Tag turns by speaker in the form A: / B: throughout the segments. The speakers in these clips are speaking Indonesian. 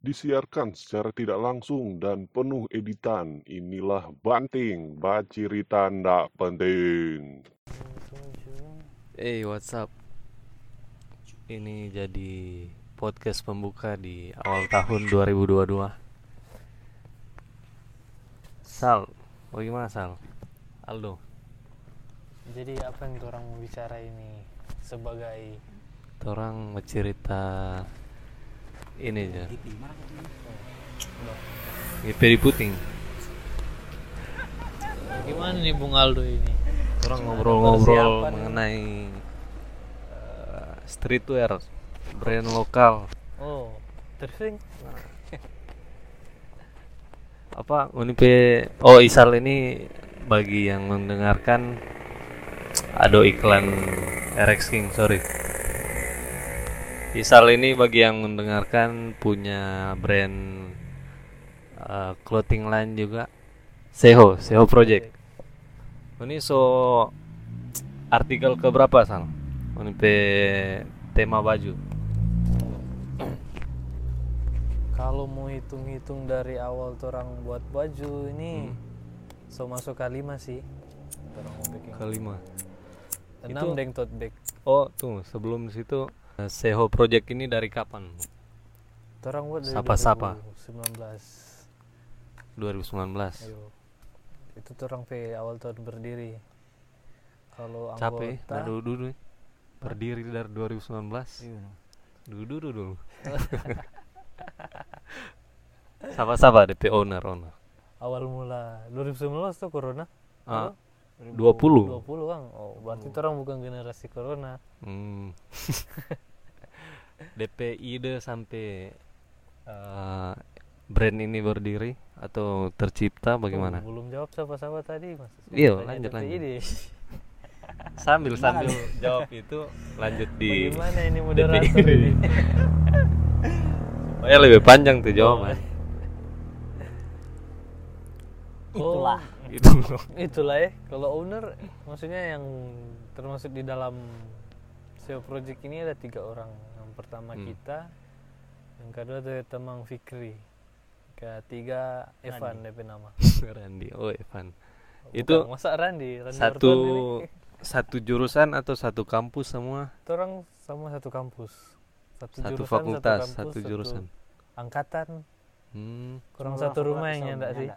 A: Disiarkan secara tidak langsung dan penuh editan. Inilah Banting, Bacirita Ndak Penting.
B: Hey, what's up? Ini jadi podcast pembuka di awal tahun 2022. Sal, bagaimana Sal? Aldo,
C: Jadi apa yang orang mau bicara ini sebagai
B: orang mau cerita ini aja. Di puting.
C: gimana nih Bung Aldo ini?
B: Orang ngobrol-ngobrol mengenai eh, streetwear, brand lokal.
C: Oh, tersing.
B: apa Unipe oh Isal ini bagi yang mendengarkan ada iklan RX King sorry Isal ini bagi yang mendengarkan punya brand uh, clothing line juga Seho Seho Project ini so artikel ke berapa Sal Unipe tema baju
C: Kalau mau hitung-hitung dari awal orang buat baju ini
B: Hmm.
C: so masuk kelima sih. Orang mau bikin
B: kelima
C: enam deng tote bag.
B: oh tuh sebelum situ Seho Project ini dari kapan
C: Orang buat dari
B: Sapa-sapa.
C: 2019.
B: 2019
C: Ayo. Itu orang pe awal tahun berdiri. Kalau
B: capek
C: anggota
B: nah, dulu dulu berdiri dari 2019 dulu dulu dulu siapa siapa DP owner owner
C: awal mula 2019 tuh corona.
B: ah,
C: Halo?
B: 20
C: 20 Kang. Oh, berarti orang bukan generasi corona.
B: hmm. DP ide sampai eh, brand ini berdiri atau tercipta bagaimana
C: Oh, belum jawab siapa-siapa tadi, Mas.
B: Iya, lanjut, lanjut.
C: deh.
B: sambil sambil jawab itu lanjut di
C: Bagaimana ini moderator
B: DPI.
C: ini?
B: oh ya lebih panjang tuh jawaban
C: Itulah.
B: itu
C: Itulah ya. Kalau owner maksudnya yang termasuk di dalam SEO project ini ada tiga orang. Pertama
B: Hmm.
C: kita, yang kedua tuh Temang Fikri, ketiga Evan DP nama.
B: Randy oh Evan
C: Bukan,
B: Itu
C: masa Randi, Randi
B: satu satu jurusan atau satu kampus semua
C: Kita orang sama satu kampus. Satu,
B: satu
C: jurusan,
B: fakultas
C: kampus,
B: satu jurusan
C: angkatan.
B: hmm.
C: Kurang satu rumah yang enggak sih?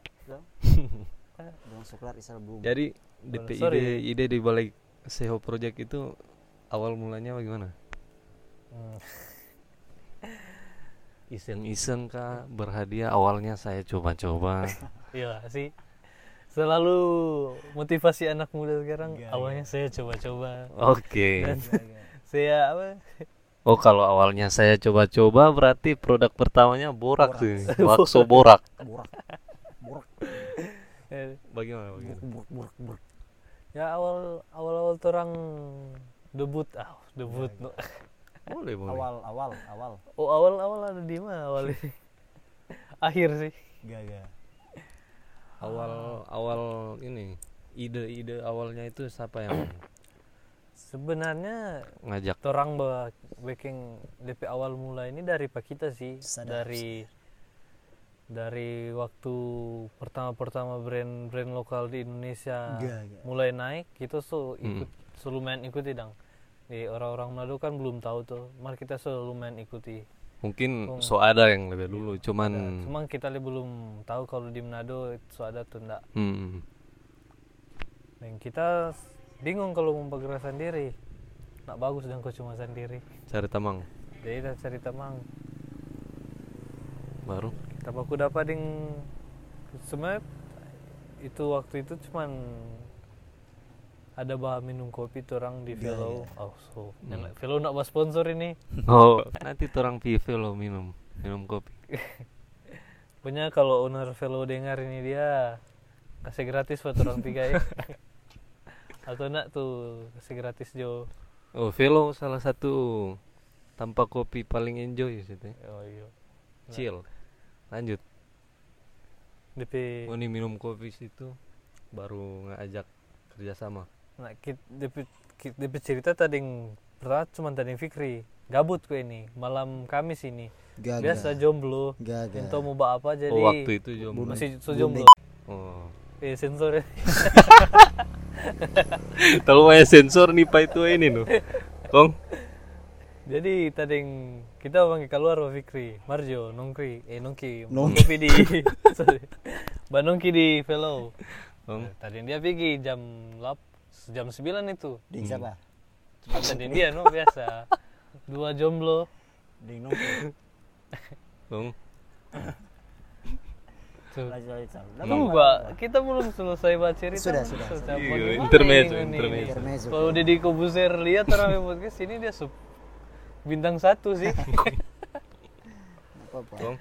B: Jadi DP
C: Oh,
B: ide ide di balik SEO project itu awal mulanya bagaimana. iseng-iseng kah berhadiah awalnya saya coba-coba
C: Iya sih. Selalu motivasi anak muda sekarang
D: Iya,
C: awalnya saya coba-coba.
B: oke
C: Dan saya apa?
B: oh kalau awalnya saya coba-coba berarti produk pertamanya borak sih bakso borak
D: Borak. Borak.
B: bagaimana bagaimana
D: Borak. Borak. Borak.
C: Ya awal awal awal orang debut ah debut
D: Iya,
C: no.
B: Boleh boleh
D: Awal, awal, awal.
C: Oh awal awal ada di mana awal ini? Akhir sih.
D: Gak, gak.
B: awal awal ini ide-ide awalnya itu siapa yang
C: Sebenarnya
B: ngajak
C: orang bawa baking DP awal mula ini dari Pak kita sih
D: Sadar,
C: dari dari waktu pertama-pertama brand-brand lokal di Indonesia
D: Gak, gak.
C: mulai naik kita so
B: Hmm.
C: ikut selalu main ikuti dong di orang-orang Manado kan belum tahu tuh. Malah kita selalu main ikuti.
B: Mungkin so ada yang lebih dulu cuman
C: Ada. cuman kita belum tahu kalau di Manado itu ada tuh enggak.
B: Hmm,
C: dan kita bingung kalau mau bergerak sendiri. Nggak bagus dan kau cuma sendiri.
B: Cari tamang.
C: Jadi kita cari teman
B: baru.
C: Kita baku dapat ding sebenarnya itu waktu itu cuman ada bahan minum kopi orang di
D: Iya,
C: Velo
D: iya.
C: oh so yang Velo nak buat sponsor ini
B: oh nanti orang PV lo minum minum kopi
C: punya kalau owner Velo dengar ini dia kasih gratis buat orang tiga ya atau enggak tuh kasih gratis Jo
B: Oh, Velo salah satu tanpa kopi paling enjoy situ. ya.
C: oh iya
B: Chill. Lanjut.
C: DP
B: Oh, ini minum kopi situ baru ngajak kerjasama.
C: Nah kit DP, kit- DP cerita tadi yang pertama cuma tadi yang Fikri gabut ku ini malam Kamis ini
D: Gagal.
C: biasa jomblo. Minta mau bawa apa jadi
B: oh, waktu itu jomblo.
C: masih so jomblo
B: Oh.
C: eh sensor ya
B: Kalau main sensor nih Pak itu ini nuh. Kong.
C: jadi tadi yang kita panggil keluar Pak Fikri Marjo nongkri eh nongki
D: Nongki.
C: di sorry Mbak nongki di fellow tadi dia pergi jam lap jam 9 itu
D: Ding siapa?
C: tadi dia no biasa dua jomblo
D: Ding. Udah,
C: Tuh,
D: Bang.
C: Mbak, kita belum selesai baca cerita.
D: Sudah, sudah,
C: selesai.
B: Iya, intermezzo,
C: ini?
B: intermezzo.
C: Kalau Deddy Kobuzer lihat orang yang podcast ini dia sub bintang satu sih.
D: Apa apa?
B: Kong.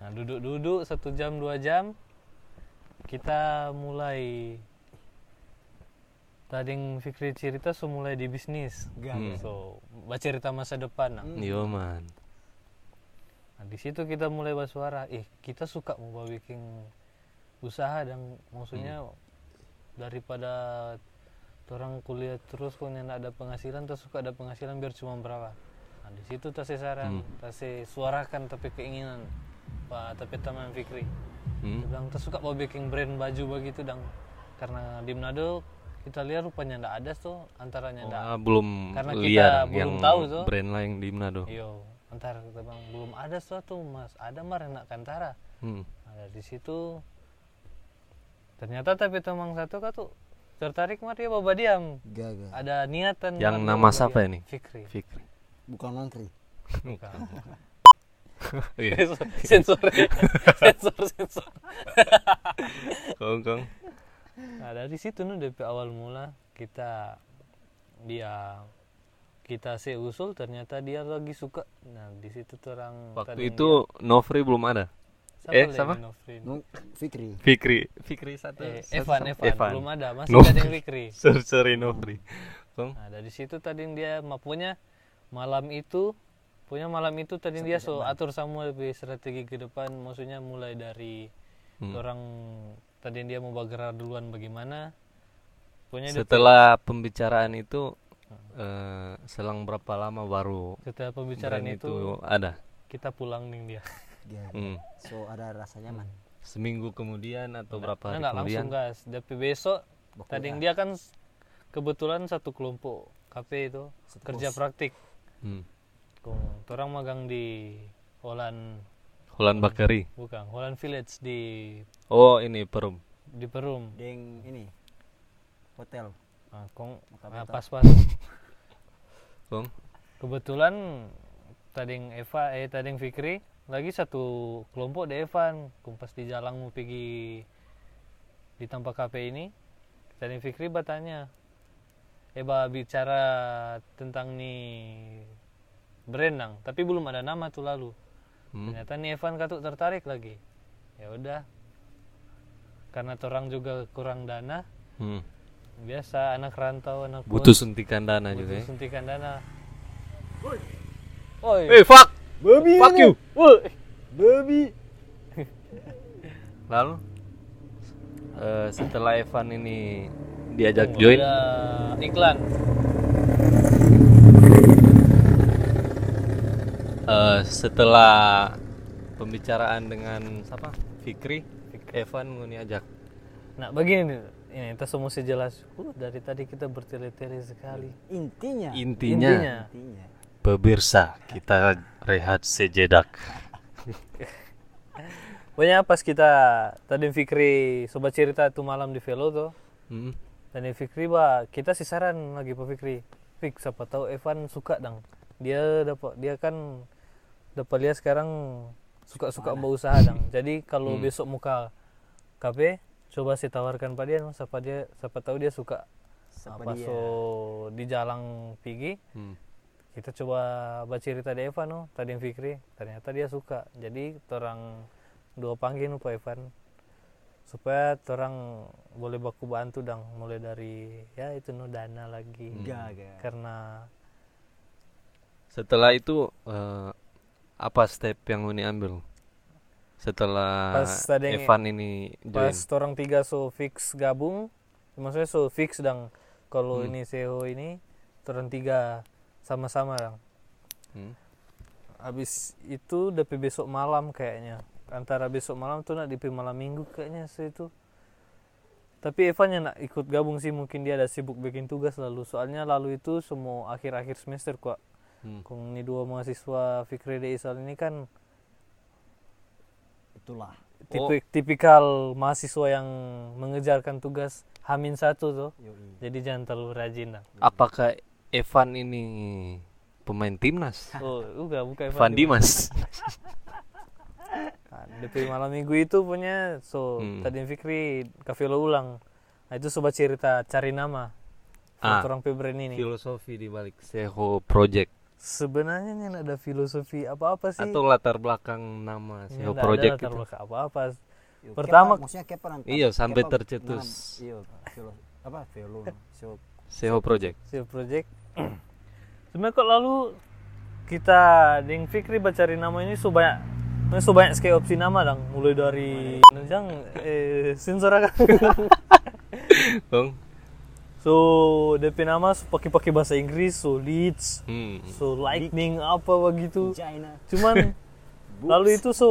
C: nah, duduk-duduk satu jam dua jam, kita mulai tadi yang Fikri cerita so mulai di bisnis.
B: Hmm.
C: So, baca cerita masa depan. Nah.
B: Yo man.
C: Nah, di situ kita mulai bersuara, eh kita suka mau bikin usaha dan maksudnya daripada orang kuliah terus kok nggak ada penghasilan, terus suka ada penghasilan biar cuma berapa. Nah di situ tas saran, tas suarakan tapi keinginan Pak tapi teman Fikri.
B: Hmm.
C: Dia bilang terus suka mau bikin brand baju begitu dan karena di Manado kita lihat rupanya ndak ada tuh antaranya ndak
B: Ah, belum
C: Karena kita
B: lihat
C: belum
B: yang
C: tahu, tuh.
B: brand lain di Manado.
C: Iyo, antar kita bang belum ada suatu mas, ada mar enak kantara.
B: Hmm.
C: Ada di situ. Ternyata tapi teman satu tuh tertarik mar dia bawa diam.
D: Gagal.
C: Ada niatan.
B: Yang nama
C: bawa
B: siapa ini?
C: Fikri.
B: Fikri.
D: Bukan nongkri.
C: Bukan.
B: Iya.
C: sensor, sensor, sensor.
B: Kong kong.
C: Nah dari situ nih DP awal mula kita dia kita sih usul ternyata dia lagi suka. Nah di situ tuh orang
B: Waktu itu Novri belum ada.
C: dia-
B: eh?
D: Nong Fikri.
B: Fikri. Fikri satu.
C: Eh,
B: satu
C: Evan,
B: sama-
C: Evan, belum ada, masih
B: Novri.
C: ada yang Fikri.
B: Sorry, sorry Novri. Kong.
C: Nah, dari situ tadi dia ma- punya malam itu punya malam itu tadi dia so atur semua lebih strategi ke depan maksudnya mulai dari
B: Hmm.
C: orang tadi dia mau bergerak duluan bagaimana punya dia-
B: Setelah pembicaraan itu eh, selang berapa lama baru
C: setelah pembicaraan itu,
B: itu ada?
C: kita pulang nih dia
D: Gagal.
B: Hmm.
D: So ada rasa nyaman.
B: Seminggu kemudian atau berapa
C: nah,
B: hari
C: nggak
B: kemudian?
C: langsung gas tapi besok tadi dia kan kebetulan satu kelompok KP itu kerja praktik
B: Hmm.
C: Orang magang di Holland
B: Holland Bakery.
C: bukan Holland Village di
B: Oh ini perum.
C: di Perum
D: Ding ini. Hotel.
C: nah, kong nah, pas pas
B: Kong.
C: kebetulan tading Eva eh tading Fikri lagi satu kelompok di Evan kumpas di jalan mau pergi di tempat kafe ini tading Fikri bertanya Eba bicara tentang nih brand nang tapi belum ada nama tuh lalu
B: Hmm.
C: ternyata nih Evan katuk tertarik lagi ya udah karena orang juga kurang dana
B: Hmm.
C: biasa anak rantau anak kos,
B: Butuh suntikan dana
C: butuh
B: juga ya.
C: suntikan dana Oi.
B: Eh fuck.
D: Babi.
B: Fuck you.
C: Woi.
D: Babi.
B: Lalu eh, setelah Evan ini diajak
C: Tunggu,
B: join,
C: iklan
B: eh, setelah pembicaraan dengan siapa? Fikri, Evan mau ajak.
C: nah begini nih ini kita semua sih jelas uh, dari tadi kita bertele-tele sekali
D: Intinya.
B: Intinya,
C: intinya
D: Intinya.
B: pemirsa kita rehat sejedak.
C: pokoknya pas kita tadi Fikri sobat cerita itu malam di Velo tuh
B: Hmm.
C: dan Fikri bah kita sih saran lagi Pak Fikri Fik siapa tahu Evan suka dong dia dapat dia kan dapat lihat sekarang suka-suka mau usaha dong jadi kalau besok muka KP coba sih tawarkan pada dia siapa dia siapa tahu dia suka apa
D: dia?
C: so di jalan pergi
B: Hmm.
C: kita coba baca cerita di Evan no tadi yang Fikri ternyata dia suka jadi orang dua panggil no Pak Evan supaya orang boleh baku bantu dang mulai dari ya itu no dana lagi
D: Gaga.
C: karena
B: Setelah itu eh, apa step yang Uni ambil? Setelah
C: Pas tadi
B: Evan ini join.
C: pas orang tiga so fix gabung maksudnya so fix dang kalau
B: Hmm.
C: ini SEO ini orang tiga sama-sama dang
B: Hmm.
C: habis itu DP besok malam kayaknya antara besok malam tuh nak DP malam minggu kayaknya so itu tapi Evan yang nak ikut gabung sih mungkin dia ada sibuk bikin tugas lalu soalnya lalu itu semua akhir-akhir semester kok
B: Hmm.
C: Kong ini dua mahasiswa Fikri Deisal ini kan
D: Itulah.
C: tipi- tipikal mahasiswa yang mengejarkan tugas Hamin satu tuh
D: Yoi.
C: jadi jangan terlalu rajin lah
B: Apakah Evan ini pemain timnas?
C: oh enggak bukan Evan
B: Evan Dimas.
C: Nah, DP malam minggu itu punya so
B: Hmm.
C: tadi Fikri kafelo ulang nah itu sobat cerita cari nama
B: Ah.
C: orang Febren ini
B: Filosofi di balik Seho Project
C: sebenarnya ini ada filosofi apa-apa sih
B: atau latar belakang nama
C: Ini ada
B: Project
C: latar
B: itu.
C: belakang apa-apa
D: Yo,
C: Pertama-
D: Kepa, maksudnya kepa nanti.
B: Iya, sampai tercetus.
D: nanam- Iya, apa
B: Seho Project.
C: Save Project sebenarnya kok lalu kita dengan Fikri bacari nama ini so banyak so banyak sekali opsi nama dong mulai dari jangan eh, sensor akan
B: Bang.
C: so DP nama so pakai-pakai bahasa Inggris so Leeds
B: Hmm.
C: so lightning apa begitu
D: China.
C: cuman lalu itu so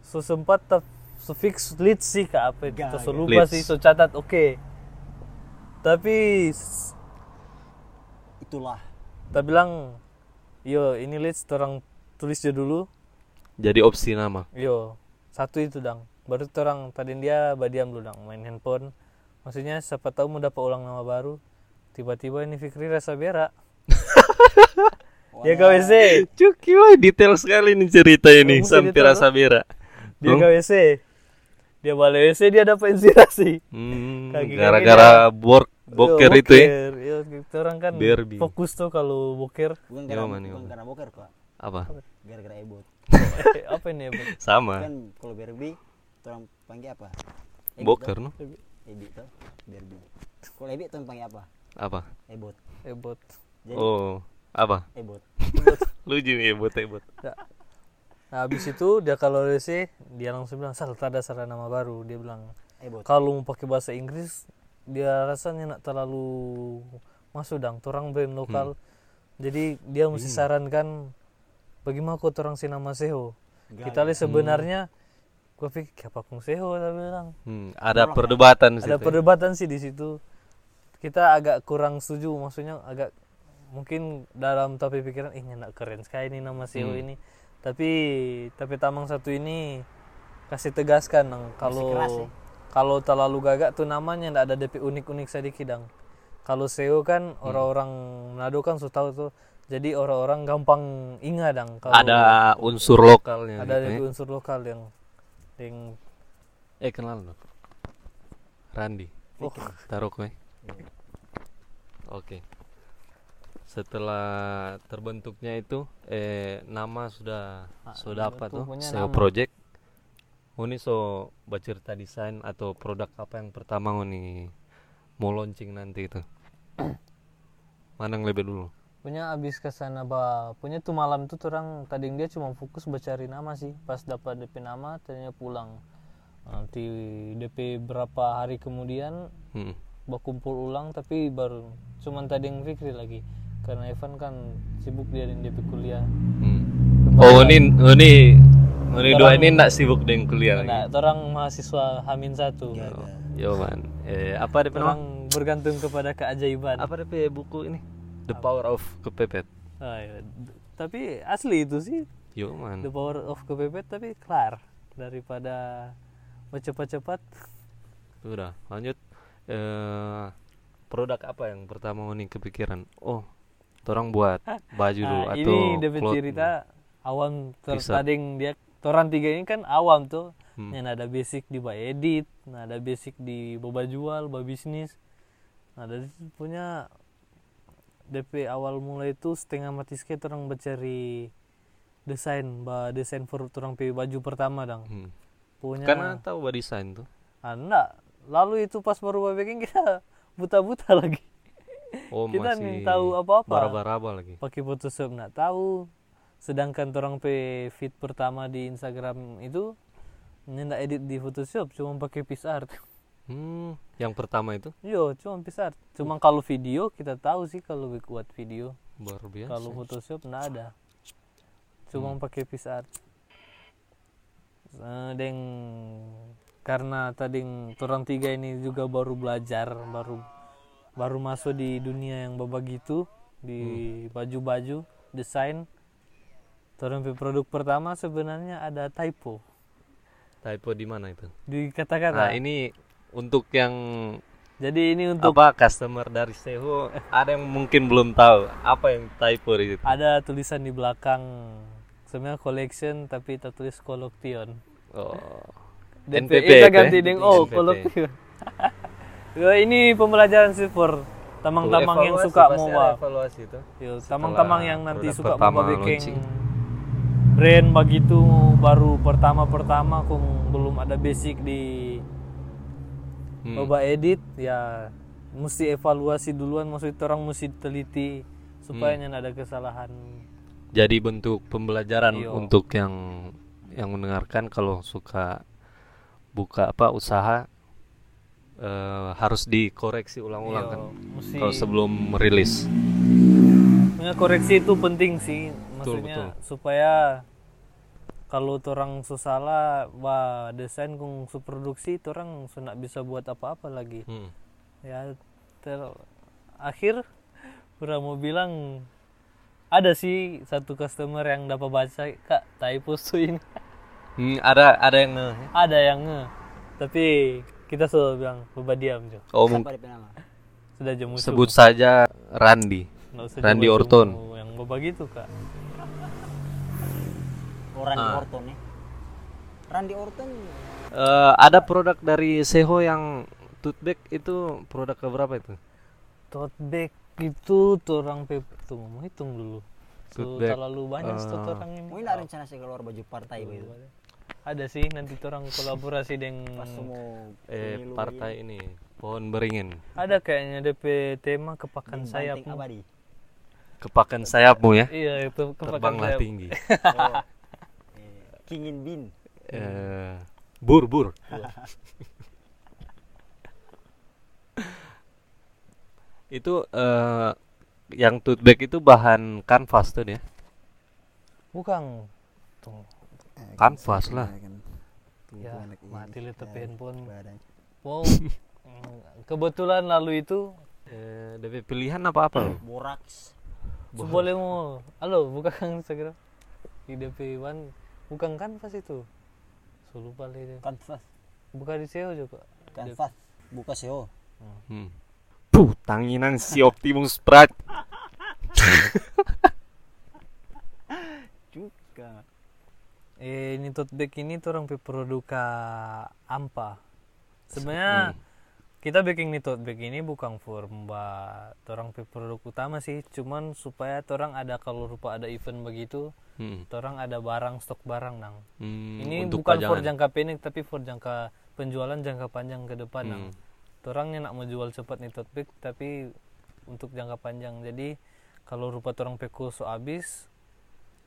C: so sempat tap, so fix lead sih ke apa itu
D: Gak,
C: so lupa
B: Leeds.
C: sih so catat oke tapi s-
D: Itulah.
C: kita bilang yo ini leads orang tulis aja dulu
B: Jadi opsi nama.
C: yo satu itu dang baru orang tadi dia badiam dulu dang main handphone maksudnya siapa tahu mau dapat ulang nama baru tiba-tiba ini Fikri rasa berak dia ke WC
B: Cuki wah detail sekali nih cerita ini
C: Oh,
B: sampai rasa berak.
C: dia ke WC dia balik WC dia dapat inspirasi
B: Hmm, gara-gara work boker itu ya.
C: boker. Yo, kita orang kan
B: Derby.
C: fokus tuh kalau boker
D: Bukan karena,
B: yo,
D: bukan karena boker, Pak.
B: Apa?
D: Gara-gara ebot.
C: apa ini Bang?
B: Sama.
D: Kan kalau berbi, orang panggil apa?
B: Boker no?
D: Ebit tuh, berbi. Kalau ebit tuh panggil apa?
B: Apa?
D: Ebot.
C: ebot
D: Jadi
B: Oh, apa?
D: ebot.
B: Lucu nih buat buat.
C: nah habis itu dia kalau WC dia langsung bilang sal tak ada saran nama baru dia bilang
D: Ebot.
C: kalau mau pakai bahasa Inggris dia rasanya nak terlalu masuk dang orang brand lokal jadi dia mesti sarankan bagaimana kok orang si nama Seho kita lihat sebenarnya gua pikir apa kong Seho saya bilang
B: Hmm, ada perdebatan
C: ada
B: situ.
C: perdebatan sih di situ kita agak kurang setuju maksudnya agak mungkin dalam tapi pikiran ih nak keren sekali ini nama CEO
B: Hmm.
C: ini tapi tapi tamang satu ini kasih tegaskan Nang, kalau
D: ya.
C: kalau terlalu gagak tuh namanya ndak ada DP unik-unik sedikit dang kalau SEO kan
B: Hmm.
C: orang-orang Manado kan sudah tahu tuh jadi orang-orang gampang ingat dang kalau
B: Ada unsur lokalnya
C: ada
B: gitu
C: DP
B: ya.
C: unsur lokal yang yang
B: Eh kenal lo. Randi.
C: oh
B: Taruh kue. Oke. Setelah terbentuknya itu eh nama sudah sudah dapat tuh SEO
C: nama.
B: project. Uni so bercerita desain atau produk apa yang pertama Uni mau launching nanti itu. Mana yang lebih dulu?
C: Punya abis ke sana bah punya tuh malam tuh orang tadi dia cuma fokus mencari nama sih pas dapat DP nama tadinya pulang nanti DP berapa hari kemudian
B: Hmm.
C: berkumpul ulang tapi baru cuman tadi yang Fikri lagi karena Evan kan sibuk dia di DP kuliah
B: Hmm. Oh ini ini ini dua ini ndak sibuk dengan kuliah
C: nah
B: lagi.
C: orang mahasiswa Hamin satu
B: Yo man. Eh apa DP
C: orang bergantung kepada keajaiban
B: Apa DP buku ini? The Power of Kepepet.
C: Ah, iya. Tapi asli itu sih
B: Yo man.
C: The Power of Kepepet tapi kelar daripada cepat-cepat
B: Udah, lanjut. Eh produk apa yang pertama nih kepikiran? Oh, orang buat baju dulu
C: Nah,
B: atau
C: ini
B: cloth.
C: cerita awam tertading dia orang tiga ini kan awam tuh
B: Hmm.
C: yang ada basic di edit ada basic di boba jual boba bisnis situ punya DP awal mulai itu setengah mati sekali orang mencari desain bah desain for orang pi baju pertama dong
B: Hmm.
C: punya
B: Karena tahu bah desain tuh.
C: ah, enggak lalu itu pas baru baking kita buta-buta lagi
B: Oh,
C: kita
B: masih
C: tahu apa-apa
B: Baraba-raba lagi.
C: pakai Photoshop nggak tahu sedangkan orang pe feed pertama di Instagram itu nyendak edit di Photoshop cuma pakai PixArt
B: Hmm, yang pertama itu?
C: Yo cuma PixArt cuma kalau video kita tahu sih kalau buat video.
B: Luar biasa.
C: kalau Photoshop nggak ada. Cuma pakai PixArt Eh, deng karena tadi orang tiga ini juga baru belajar baru baru masuk di dunia yang begitu di baju-baju desain. Orang pe produk pertama sebenarnya ada typo.
B: Typo di mana itu?
C: di
B: Nah,
C: kata-kata
B: ini untuk yang
C: jadi ini untuk
B: apa customer dari Seho ada yang mungkin belum tahu apa yang typo di situ.
C: ada tulisan di belakang sebenarnya collection tapi tertulis collection
B: Oh.
C: DP,
B: NPP
C: kita
B: itu
C: ganti
B: ya?
C: deng oh
B: NPP.
C: collection Ya, ini pembelajaran sih for tamang-tamang yang suka
B: pasti
C: mau
B: ada
C: ba-
B: evaluasi itu.
C: Yo, tamang-tamang yang nanti suka bikin
B: launching.
C: brand begitu baru pertama-pertama kung belum ada basic di
B: Hmm.
C: edit ya mesti evaluasi duluan maksudnya orang mesti teliti supaya
B: Hmm.
C: ada kesalahan
B: Jadi bentuk pembelajaran
C: Iya.
B: untuk yang yang mendengarkan kalau suka buka apa usaha eh, harus dikoreksi ulang-ulang
C: Yo,
B: kan
C: mesti
B: kalau sebelum merilis.
C: Sebenarnya koreksi itu penting sih
B: Betul,
C: maksudnya supaya kalau orang susah bah desain kung produksi orang sudah bisa buat apa-apa lagi
B: Hmm.
C: ya ter akhir mau bilang ada sih satu customer yang dapat baca kak typo tuh ini
B: Hmm, ada ada yang nge-
C: ada yang nge tapi kita selalu bilang coba diam Jo.
B: oh
C: sudah jemu
B: sebut saja Randi. Randy
C: coba-coba
B: Orton.
C: yang begitu kak
D: Oh, Randy
B: Ah.
D: Orton ya. Randy Orton
B: Eh, ada produk dari Seho yang tote bag itu produk keberapa itu?
C: tote bag itu orang pe tunggu mau hitung dulu
B: bag,
C: terlalu banyak
B: eh,
C: stok orang ini
D: mungkin ada rencana sih keluar baju partai begitu.
C: ada sih nanti orang kolaborasi dengan
B: Eh
D: pemilu
B: partai ini pohon beringin.
C: ada kayaknya DP tema kepakan sayap.
B: Kepakan sayapmu ya.
C: iya itu kepakan
B: Terbanglah
C: sayap
B: tinggi.
D: Oh. Eh, King in Bin.
B: Eh, bur bur. itu eh yang tote bag itu bahan kanvas tuh dia.
C: bukan
B: Kanvas lah.
C: ya mati lihat tapi handphone
D: Badan.
C: wow kebetulan lalu itu
B: Eh, DP pilihan apa apa?
D: Borax.
C: so, boleh mau halo bukan segera di DP one bukan kanvas itu so lupa lagi dia.
D: Kanvas.
C: bukan di SEO juga
D: Kanvas. Buka SEO.
B: Hmm. Puh, tanginan si Optimus Prime.
D: Juga.
C: Eh, ini tote bag ini tuh orang produk ka ampa. Sebenarnya kita bikin ini tote bag ini bukan for mbak orang produk utama sih, cuman supaya orang ada kalau rupa ada event begitu,
B: Hmm.
C: orang ada barang stok barang nang.
B: Hmm,
C: ini bukan for
B: pajangan.
C: jangka pendek tapi for jangka penjualan jangka panjang ke depan nang.
B: Hmm.
C: Orangnya nak mau jual cepat nih tote bag tapi untuk jangka panjang. Jadi kalau rupa orang pe so habis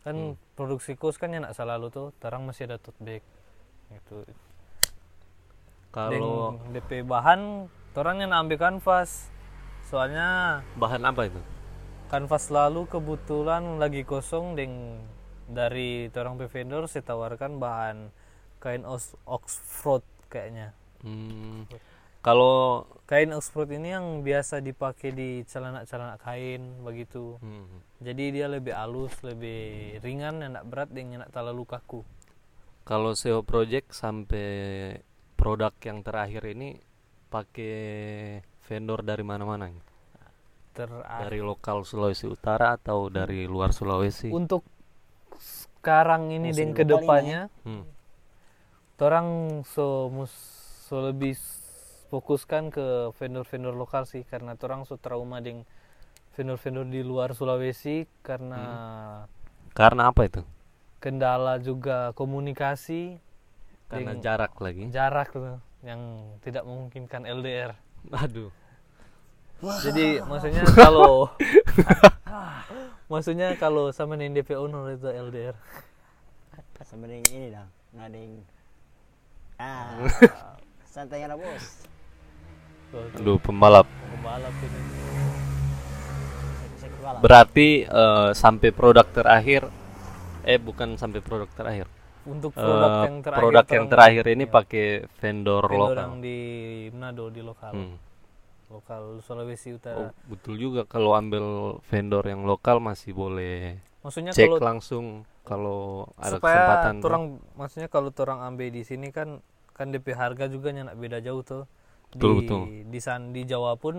C: kan produksi kos kan ya nak selalu tuh terang masih ada tote bag gitu
B: Kalau
C: DP bahan orangnya nak ambil kanvas soalnya
B: bahan apa itu?
C: kanvas lalu kebetulan lagi kosong deng dari orang vendor saya tawarkan bahan kain oxford kayaknya
B: Hmm. Kalau
C: kain oxford ini yang biasa dipakai di celana-celana kain begitu
B: hmm.
C: jadi dia lebih halus lebih ringan enak berat dan enak terlalu kaku
B: kalau SEO project sampai produk yang terakhir ini pakai vendor dari mana-mana?
C: terakhir
B: Dari lokal Sulawesi Utara atau dari luar Sulawesi?
C: untuk sekarang ini dan
D: ke
C: depannya
B: Hmm.
C: orang so mus so lebih fokuskan ke vendor-vendor lokal sih karena orang so trauma dengan vendor-vendor di luar Sulawesi karena
B: Karena apa itu?
C: kendala juga komunikasi
B: karena jarak lagi
C: jarak tuh yang tidak memungkinkan LDR
B: aduh
C: jadi maksudnya kalau maksudnya kalau sama nih DP owner itu LDR
D: Sama dengan ini dah. Ngading. Ah. Santai ya bos.
B: Aduh pembalap
C: pembalap ini
B: berarti eh, sampai produk terakhir eh bukan sampai produk terakhir
C: untuk
B: Eh,
C: produk yang terakhir
B: produk yang terakhir ini
C: ya,
B: pakai vendor,
C: vendor
B: lokal
C: yang di Manado di lokal
B: Hmm.
C: lokal Sulawesi
B: Oh,
C: Utara
B: betul juga kalau ambil vendor yang lokal masih boleh
C: maksudnya
B: cek
C: kalau
B: langsung kalau ada
C: supaya
B: kesempatan tuh.
C: orang maksudnya kalau orang ambil di sini kan kan DP harga juga nyak beda jauh tuh
B: Betul,
C: di
B: betul.
C: di san di Jawa pun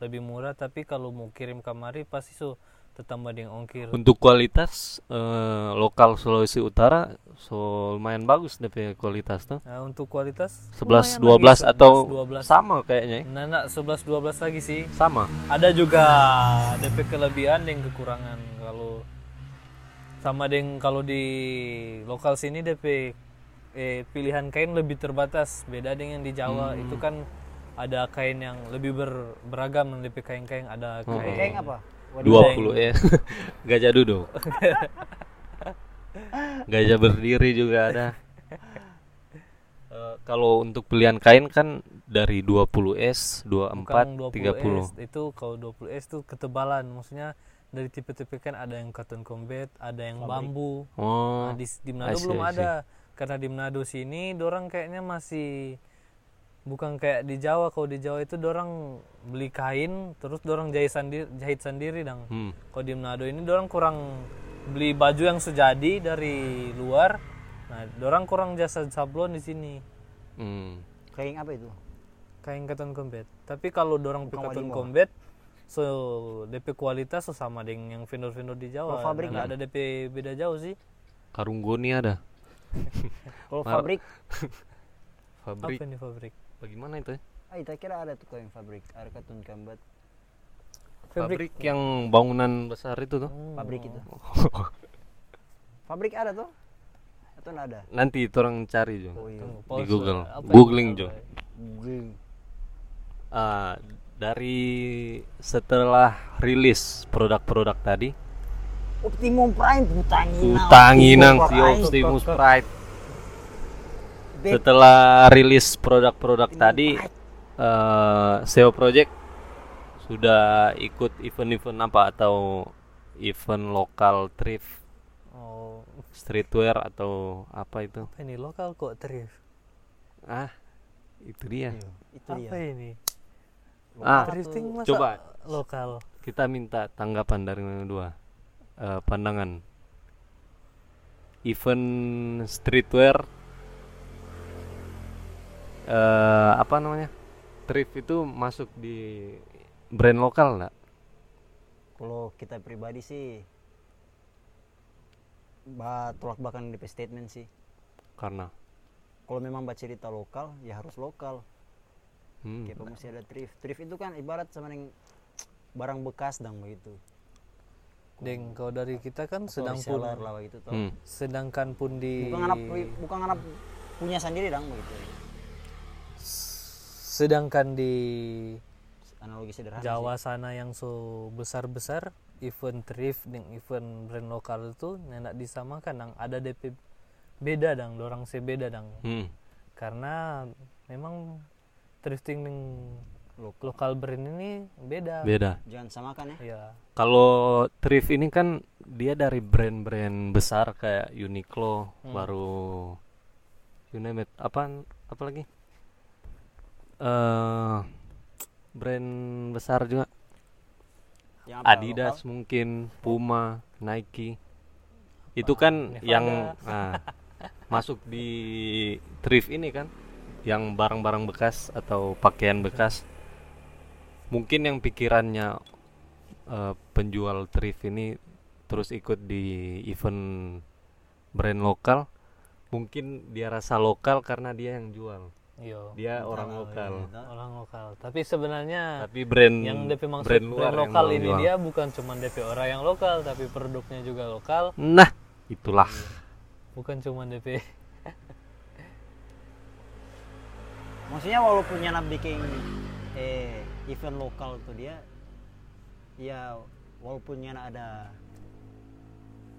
C: lebih murah tapi kalau mau kirim kamari pasti so tetambah dengan ongkir
B: Untuk kualitas eh, lokal Sulawesi Utara so lumayan bagus DP kualitas tuh.
C: nah, untuk kualitas
B: 11
C: lumayan
B: 12
C: lagi,
B: atau
C: 11, 12.
B: sama kayaknya. ya.
C: nah, nah 11 12 lagi sih
B: Sama.
C: ada juga DP kelebihan dan kekurangan kalau sama dengan kalau di lokal sini DP eh, pilihan kain lebih terbatas beda dengan di Jawa itu kan ada kain yang lebih ber- beragam DP kain-kain ada kain
D: Kayak apa? Waduh.
B: 20 ya. Gajah duduk. Gajah berdiri juga ada. Eh, kalau untuk pilihan kain kan dari 20S, 24,
C: bukan
B: 30.
C: 20S itu kalau 20S itu ketebalan maksudnya dari tipe-tipe kan ada yang cotton combat ada yang bambu
B: Oh.
C: Nah, di, di Manado belum ada karena di Manado sini dorang kayaknya masih bukan kayak di Jawa kalau di Jawa itu dorang beli kain terus dorang jahit sendiri jahit sendiri dong
B: Hmm.
C: kalau di Manado ini dorang kurang beli baju yang sejadi dari luar nah dorang kurang jasa sablon di sini
B: Hmm.
D: Kayak apa itu?
C: kain cotton combat tapi kalau dorang pakai
D: Walimo.
C: combat so DP kualitas so sama dengan yang vendor-vendor di Jawa
D: Kalau pabrik
C: nggak ada DP beda jauh sih
B: Karunggoni ada.
D: Kalau pabrik,
B: Fabrik.
C: apa ini pabrik
B: Bagaimana itu? ya?
D: ah, kita kira ada tuh kayak pabrik, ada katun kambat.
B: Fabrik yang bangunan besar itu tuh.
C: Hmm.
D: Pabrik itu. Pabrik ada tuh? Atau enggak ada?
B: Nanti itu orang cari Jo.
D: Oh iya.
B: Di
C: pause.
B: Google.
C: Apa
B: Googling? Jo.
D: Googling.
B: Ah, dari setelah rilis produk-produk tadi,
D: Optimum Prime Utanginang.
B: Utanginang si
D: Prime.
B: Optimus Pride. Setelah rilis produk-produk tadi, eh SEO Project sudah ikut event-event apa atau event lokal thrift
C: Oh,
B: streetwear atau apa itu?
C: apa ini lokal kok thrift?
B: Ah, itu dia.
D: Itu
C: Apa
D: dia.
C: ini?
B: Ah,
C: Thrifting masa
B: coba
C: lokal.
B: kita minta tanggapan dari dua Eh, pandangan event streetwear eh apa namanya thrift itu masuk di brand lokal nggak
D: Kalau kita pribadi sih ba tolak belakang di statement sih.
B: karena
D: Kalau memang baca cerita lokal, ya harus lokal.
B: hmm,
D: Kayak mesti ada thrift. Thrift itu kan ibarat sama dengan barang bekas dong begitu.
C: Deng, kalau dari kita kan
D: Atau
C: sedang pun
D: lah begitu toh.
B: hmm,
C: sedangkan pun di
D: Bukan anak bukan anak punya sendiri dong begitu.
C: Sedangkan di
D: Analogi sederhana.
C: Jawa sana yang so besar-besar event thrift dengan event brand lokal itu nggak disamakan dang ada DP beda dang dorang se beda dang
B: hmm.
C: karena memang thrifting dengan
D: Lokal.
C: lokal brand ini beda
B: beda
D: sih. Jangan samakan ya.
C: ya
B: kalau thrift ini kan dia dari brand-brand besar kayak Uniqlo baru you name it apa apa lagi eh brand besar juga.
D: Yang apa,
B: Adidas
D: lokal?
B: mungkin Puma Nike. Itu kan
C: Nevada.
B: yang ah, masuk di thrift ini kan? Yang barang-barang bekas atau pakaian bekas. Mungkin yang pikirannya eh, penjual thrift ini terus ikut di event brand lokal. Mungkin dia rasa lokal karena dia yang jual
C: iya.
B: Dia orang lokal.
C: Orang lokal. Tapi sebenarnya
B: tapi brand
C: yang DP maksud
B: brand
C: brand,
B: luar
C: lokal ini
B: jual.
C: dia bukan cuma DP orang yang lokal tapi produknya juga lokal.
B: Nah itulah.
C: Bukan cuma DP
D: maksudnya walaupun Yana bikin eh event lokal tuh dia ya walaupun Yana ada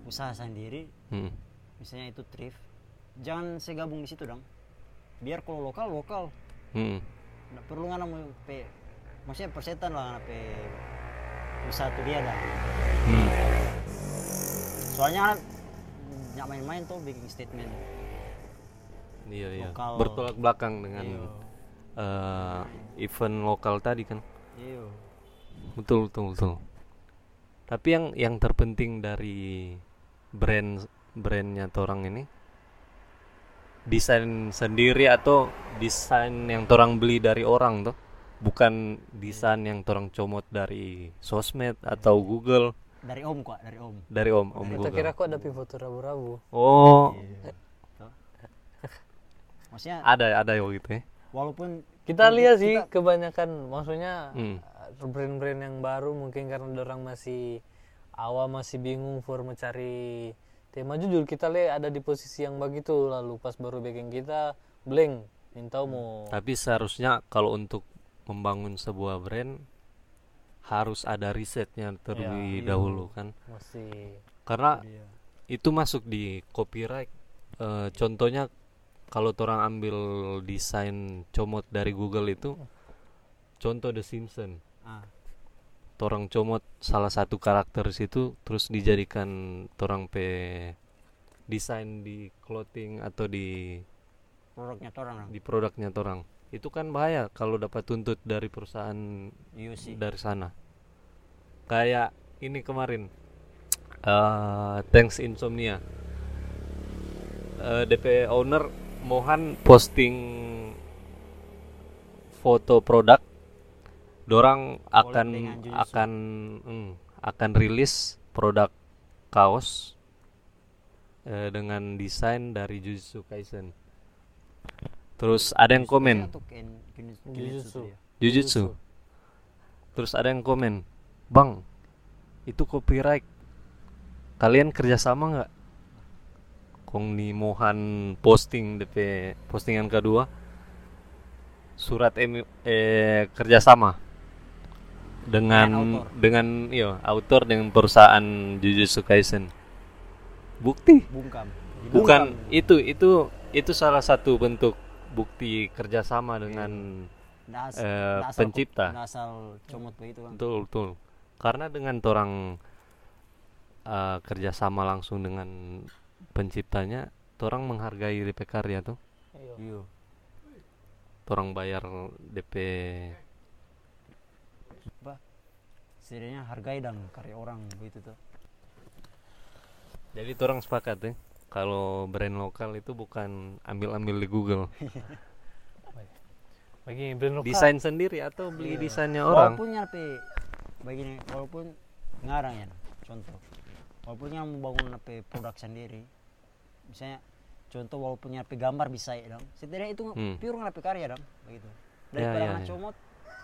D: usaha sendiri
B: Hmm.
D: misalnya itu thrift jangan saya gabung di situ dong biar kalau lokal lokal
B: Hmm.
D: nggak perlu ngana mau pe maksudnya persetan lah pe usaha tuh dia dah
B: Hmm.
D: soalnya kan nggak main-main tuh bikin statement
B: Iya iya.
D: Lokal.
B: Bertolak belakang dengan eh, event lokal tadi kan.
D: iya
B: Betul betul betul. Tapi yang yang terpenting dari brand brandnya orang ini desain sendiri atau desain yang orang beli dari orang tuh bukan desain yang orang comot dari sosmed atau Google
D: dari om kok dari om
B: dari om om
C: kita
B: Google.
C: kira kok ada foto rabu-rabu
B: Oh,
D: maksudnya
B: ada ada ya gitu ya.
D: walaupun
C: kita lihat sih
D: kita-
C: kebanyakan maksudnya
B: Hmm.
C: uh, brand-brand yang baru mungkin karena orang masih awam masih bingung for mencari tema jujur kita lihat ada di posisi yang begitu lalu pas baru bikin kita blank minta mau
B: Tapi seharusnya kalau untuk membangun sebuah brand harus ada risetnya terlebih
C: iya.
B: dahulu kan.
C: masih
B: Karena
D: Iya.
B: itu masuk di copyright. Eh, contohnya kalau orang ambil desain comot dari Google itu contoh The Simpsons.
D: ah,
B: Torang comot salah satu karakter situ terus dijadikan torang pe desain di clothing atau di
D: produknya orang
B: di produknya torang. Itu kan bahaya kalau dapat tuntut dari perusahaan
D: iya sih
B: dari sana. Kayak ini kemarin eh Thanks Insomnia. Eh, DP owner Mohan posting foto produk dorang akan akan hmm, akan rilis produk kaos eh, dengan desain dari Jujutsu Kaisen. Terus ada yang komen
D: ken- ken-
C: Jujutsu.
D: Ya.
B: Jujutsu. Terus ada yang komen, Bang, itu copyright. Kalian kerjasama nggak? Kong ni Mohan posting DP postingan kedua surat eh, kerjasama dengan
D: Dengan author.
B: dengan iya autor dengan perusahaan Jujutsu Kaisen. Bukti
D: bungkam
B: bukan itu itu itu salah satu bentuk bukti kerjasama dengan
D: Nggak as-
B: Eh,
D: nggak asal
B: pencipta.
D: kok- nggak asal comot begitu kan
B: Betul betul. Karena dengan orang uh, kerjasama langsung dengan penciptanya, orang menghargai DP karya tuh.
C: iya.
D: iya
B: Orang bayar DP.
D: Setidaknya hargai dan karya orang begitu tuh
B: Jadi orang sepakat ya. Kalau brand lokal itu bukan ambil-ambil di Google,
C: bagi brand lokal
B: desain sendiri atau beli desainnya orang.
D: walaupun nyampe begini walaupun ngarang ya contoh walaupun yang mau bangun apa produk sendiri misalnya contoh walaupun nyampe gambar bisa ya dong setidaknya itu
B: Hmm.
D: pure ngapain karya dong begitu
B: Ya,
D: daripada
B: ya,
D: anak
B: ya.
D: comot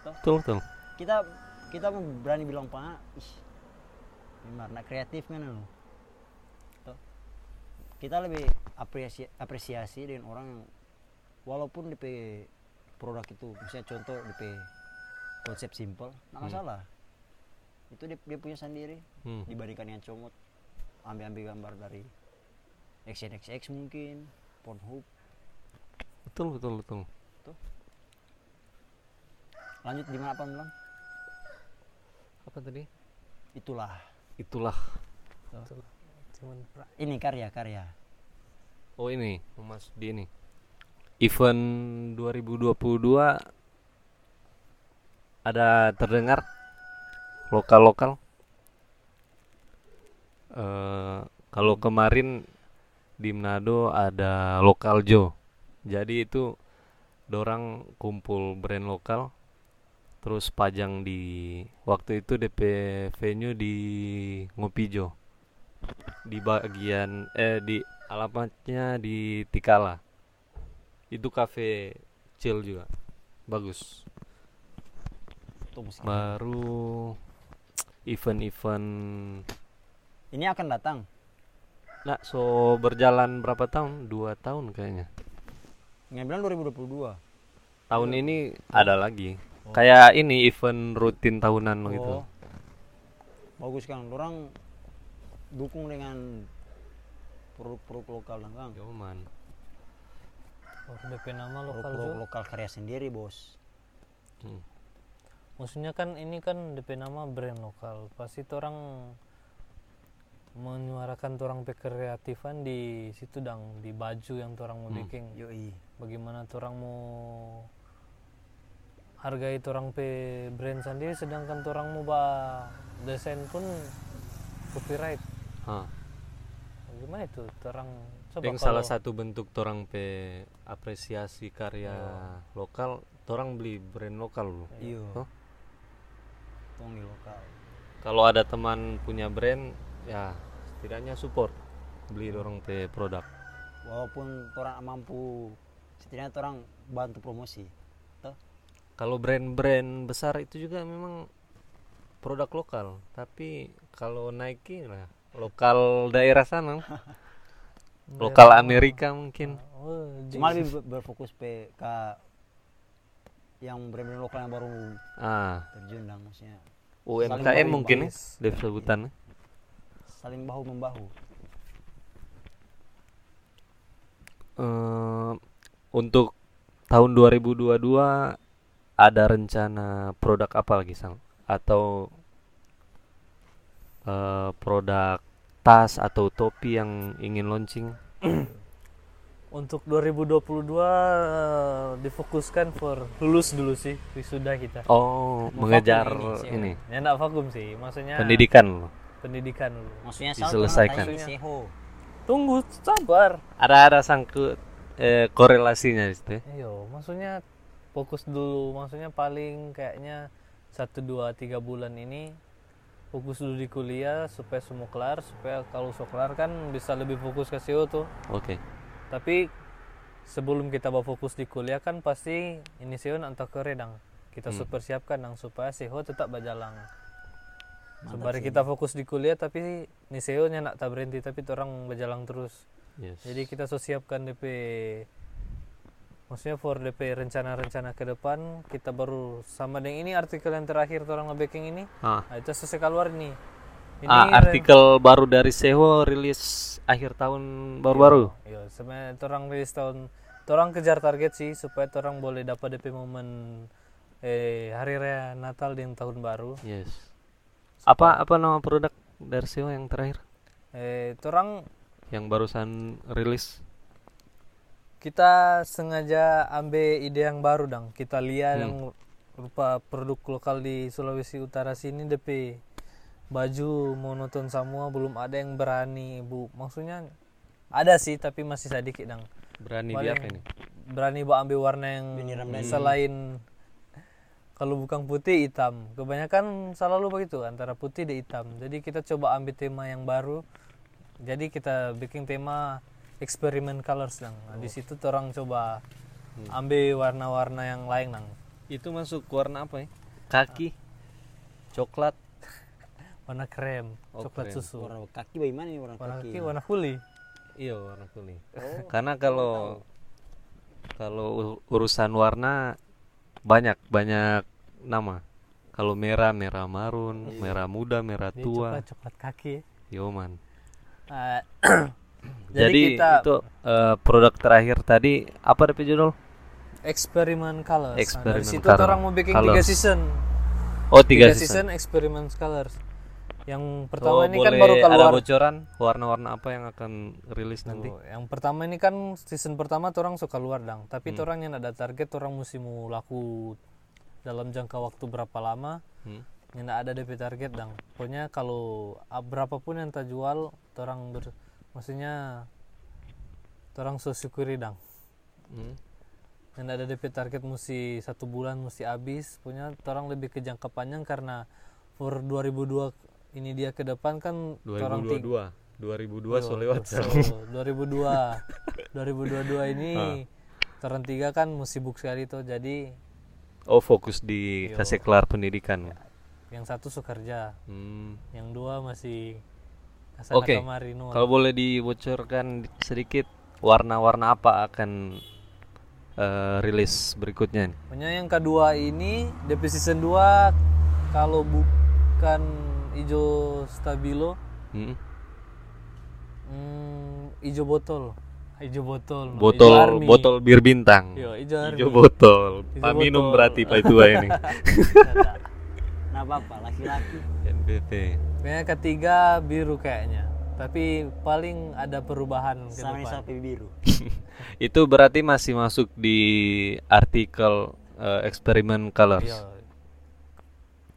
B: Betul betul.
D: kita kita mau berani bilang pak ih gimana kreatif kan lo kita lebih apresiasi apresiasi dengan orang yang walaupun DP produk itu misalnya contoh DP konsep simple nggak
B: Hmm.
D: masalah. Itu dia, dia punya sendiri.
B: Hmm.
D: dibandingkan yang comot ambil ambil gambar dari XNXX mungkin Pornhub.
B: Betul betul betul.
D: lanjut di mana apa bilang
B: Apa tadi?
D: itulah
B: Itulah.
C: cuman
D: ini karya karya
B: Oh ini, Mas di ini. Event 2022 ada terdengar lokal-lokal. Eh kalau kemarin di Manado ada lokal Jo. Jadi itu dorang kumpul brand lokal terus pajang di waktu itu DP venue di Ngopijo di bagian eh di alamatnya di Tikala. Itu cafe chill juga. Bagus. Baru event-event.
D: Ini akan datang?
B: Nah so berjalan berapa tahun? Dua tahun kayaknya.
D: Nggak bilang 2022
B: tahun ini ada lagi. Kayak ini event rutin tahunan gitu.
D: Oh. Bagus kan. Orang dukung dengan produk-produk lokal kan.
B: Yoman.
C: Oh, DP nama lokal tuh.
D: lokal karya sendiri bos.
B: Hmm.
C: Maksudnya kan ini kan DP nama brand lokal. Pasti orang menyuarakan orang kreatifan di situ dang di baju yang orang mau bikin.
D: Yoi.
C: Bagaimana orang mau hargai orang pe brand sendiri sedangkan orang mau ba desain pun copyright.
B: Ah.
C: Gimana itu orang coba
B: Yang salah satu bentuk orang pe apresiasi karya lokal, orang beli brand lokal loh.
D: Iya. Tong di lokal.
B: Kalau ada teman punya brand, ya setidaknya support beli orang pe produk.
D: Walaupun orang mampu setidaknya orang bantu promosi.
B: Kalau brand-brand besar itu juga memang produk lokal, tapi kalau Nike lah lokal daerah sana, lokal Amerika mungkin.
C: Oh,
D: Cuma lebih ber- berfokus pe ke yang brand-brand lokal yang baru
B: Ah,
D: terjun dan maksudnya
B: UMKM mungkin ya,
C: bagus.
B: Dev sebutannya.
D: saling bahu membahu.
B: Eh, untuk tahun 2022 ada rencana produk apa lagi sang atau eh, produk tas atau topi yang ingin launching
C: Untuk 2022 eh, difokuskan for lulus dulu sih wisuda kita.
B: oh
D: Mau
B: mengejar
D: ini sih,
B: ini
C: Ya enggak vakum sih, maksudnya
B: pendidikan loh
C: pendidikan dulu.
D: Maksudnya
B: Diselesaikan.
C: Tunggu, sabar.
B: ada ada sangkut eh, korelasinya di situ ya?
C: Ayo, maksudnya fokus dulu, maksudnya paling kayaknya satu dua tiga bulan ini fokus dulu di kuliah supaya semua kelar, supaya kalau sudah kelar kan bisa lebih fokus ke SEO tuh.
B: oke
C: Tapi sebelum kita bawa fokus di kuliah kan pasti ini SEO nanti ke redang. Kita
B: Hmm.
C: persiapkan dang supaya SEO tetap berjalan. Sembari kita fokus di kuliah tapi ini SEO nya nak tak berhenti tapi orang berjalan terus.
B: yes.
C: Jadi kita so siapkan DP maksudnya for DP rencana-rencana ke depan kita baru sama dengan ini artikel yang terakhir orang nge-backing ini.
B: Ah,
C: nah, itu selesai keluar ini. Ini
B: ah, artikel baru dari Seho rilis akhir tahun baru-baru.
C: Iya, sebenarnya orang rilis tahun orang kejar target sih supaya orang boleh dapat DP momen eh hari raya Natal dan tahun baru.
B: yes. Apa apa nama produk dari Seho yang terakhir?
C: Eh orang
B: yang barusan rilis
C: kita sengaja ambil ide yang baru dong kita lihat
B: Hmm.
C: yang rupa produk lokal di Sulawesi Utara sini DP baju monoton semua belum ada yang berani bu. Maksudnya ada sih tapi masih sedikit dong
B: berani
C: Paling
B: apa ini?
C: berani bu ambil warna yang selain kalau bukan putih hitam. Kebanyakan selalu begitu antara putih dan hitam. Jadi kita coba ambil tema yang baru. Jadi kita bikin tema eksperimen colors dong Nah, di situ orang coba ambil warna-warna yang lain nang.
B: Itu masuk warna apa ya? Kaki. Coklat.
C: Warna krem
B: Oh,
C: coklat
B: krem.
C: susu.
D: Warna kaki bagaimana nih warna
C: warna
D: kaki?
C: kaki warna kuli.
B: Iya warna kuning karena kalau kalau u- urusan warna banyak banyak nama. Kalau merah merah marun merah muda merah
C: Ini
B: tua.
C: coklat coklat kaki
B: yoman
C: Ah,
B: jadi,
C: kita
B: itu eh, produk terakhir tadi apa DP judul?
C: Eksperimen colors. Nah, dari situ
B: color-
C: orang mau bikin tiga
B: colors.
C: season.
B: Oh tiga, season,
C: eksperimen colors. Yang
B: Oh,
C: pertama ini kan baru
B: ada
C: keluar
B: bocoran warna-warna apa yang akan rilis nanti?
C: Oh, yang pertama ini kan season pertama orang suka keluar dang. Tapi orang yang ada target orang mesti mau laku dalam jangka waktu berapa lama
B: Hmm.
C: yang ada DP target dang. Pokoknya kalau ah, berapapun yang tak jual orang ber maksudnya orang so syukuri dang.
B: Hmm.
C: yang ada DP target mesti satu bulan mesti habis punya orang lebih ke jangka panjang karena for 2002 ini dia ke depan kan orang ting-
B: 2022 2002 so lewat
C: So, 2002 2022 ini orang tiga kan mau sibuk sekali tuh jadi
B: oh fokus di kasih kelar pendidikan.
C: Yang satu suka kerja.
B: Hmm.
C: yang dua masih
B: Oke.
C: nuan.
B: Kalau boleh dibocorkan sedikit warna-warna apa akan eh, rilis berikutnya nih?
C: Pokoknya yang kedua ini DP season 2 kalau bukan ijo stabilo
B: Hmm.
C: hmm, ijo botol ijo botol no. Ijo
B: Botol
C: army.
B: botol bir bintang.
C: Yo, ijo.
B: Hijau botol.
C: Hijau
B: Pak minum
C: botol.
B: berarti Pak tua ini.
D: nah bapak laki-laki
B: NPT.
C: Pokoknya ketiga biru kayaknya tapi paling ada perubahan ke
D: sama
C: depan
D: sapi biru
B: Itu berarti masih masuk di artikel eh, eksperimen colors.
C: Yo,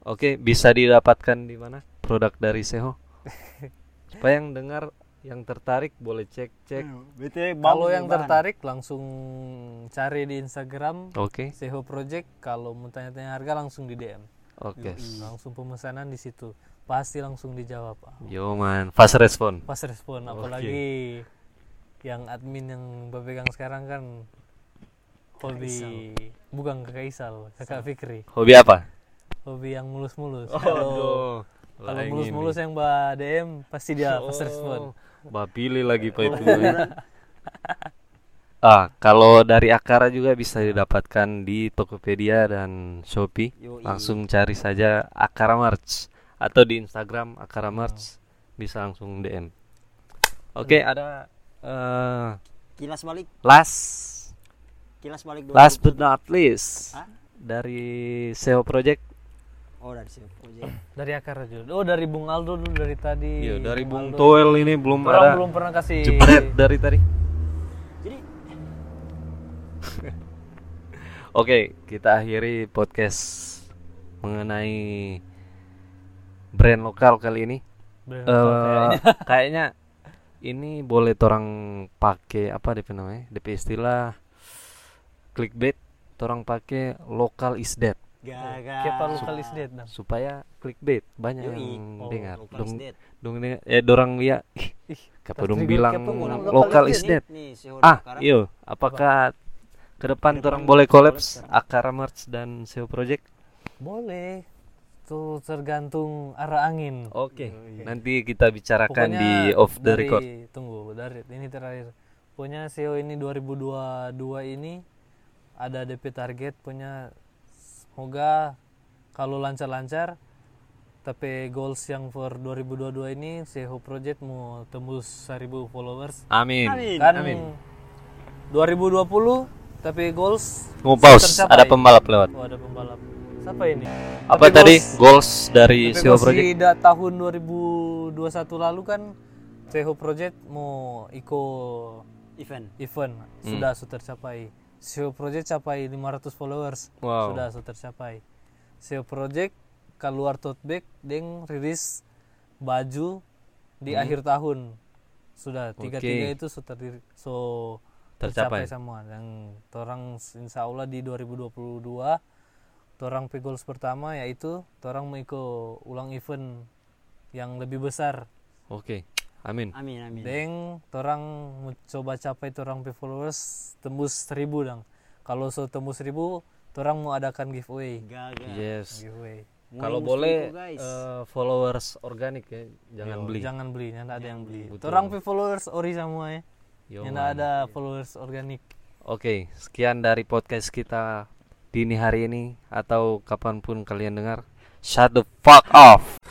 B: Oke, bisa didapatkan di mana? Produk dari Seho. Supaya yang dengar yang tertarik boleh cek-cek.
D: BTW
C: kalau yang
D: bahan.
C: tertarik langsung cari di Instagram
B: Oke.
C: Seho Project kalau mau tanya-tanya harga langsung di DM
B: Oke.
C: langsung pemesanan di situ pasti langsung dijawab
B: Yo man, fast respon.
C: pas respon apalagi yang admin yang berpegang sekarang kan hobi bukan kakak Isal kakak Fikri.
B: Hobi apa?
C: hobi yang mulus-mulus.
B: Oh,
C: kalau kalau mulus-mulus yang mbak DM pasti dia pas respon.
B: Bah pilih lagi Pak itu. ah, kalau dari Akara juga bisa didapatkan di Tokopedia dan Shopee.
D: Yoi.
B: Langsung cari saja Akara Merch atau di Instagram Akara Merch bisa langsung DM. Oke, ada eh
D: kilas balik
B: last
D: kilas balik dua
B: last but not least
D: Hah?
B: dari SEO Project.
D: oh dari siapa project
C: dari akar aja oh dari Bung Aldo dulu dari tadi
B: Iya, dari Bung
C: Aldo.
B: Toel ini belum
C: Orang
B: ada
C: belum pernah kasih
B: jebret dari tadi.
D: jadi
B: Oke, kita akhiri podcast mengenai brand lokal kali ini.
C: Brand
B: Eh,
C: lokal kayaknya.
B: kayaknya ini boleh orang pakai apa DP namanya? DP istilah clickbait, orang pakai local is dead
D: gagal
C: Kepa lokal is dead nah.
B: supaya clickbait banyak
D: Yoi.
B: yang
C: Oh,
B: dengar.
D: Local
B: Dong, dong dengar- eh dorang ya ih, Kapa dong bilang lokal is dead.
D: nih
B: Ah, iyo, apakah ke depan orang boleh
D: collabs
B: Akara Merch dan SEO Project?
C: boleh tuh tergantung arah angin
B: Oke, nanti kita bicarakan
C: Pokoknya
B: di off the
C: dari-
B: record.
C: Tunggu, dari ini terakhir. Punya SEO ini 2022 ini ada DP target punya semoga kalau lancar-lancar tapi goals yang for 2022 ini SEO project mau tembus 1000 followers.
B: Amin.
D: Amin.
C: Kan
B: Amin.
C: 2020 tapi goals
B: Mau pause,
C: tercapai.
B: ada pembalap lewat.
C: Oh, ada pembalap. Siapa ini?
B: Apa
C: Tapi
B: tadi
C: goals-
B: goals dari
C: tapi kalau
B: Project?
C: di tahun 2021 lalu kan Seho Project mau ikut
D: event
C: event sudah sudah tercapai. SEO Project capai 500 followers
B: Wow.
C: sudah sudah tercapai. SEO Project keluar tote bag deng rilis baju di akhir tahun sudah tiga tiga itu sudah so
B: Tercapai.
C: tercapai semua dan orang insya Allah di 2022 torang pe goals pertama yaitu torang mau ikut ulang event yang lebih besar
B: Oke. Amin.
D: amin amin
C: Deng, torang mau coba capai torang pe followers tembus 1000 dang. Kalau so tembus 1000, torang mau adakan giveaway.
D: gagal
B: Yes.
C: Giveaway.
B: Kalau boleh
D: ikut, guys.
B: eh, followers organik ya, jangan
C: Yo,
B: beli.
C: Jangan beli, ada yang beli.
B: Betul.
C: Torang pe followers ori semua ya.
B: Yo, man.
C: ada followers organik.
B: Oke, sekian dari podcast kita dini hari ini atau kapan pun kalian dengar. Shut the fuck off.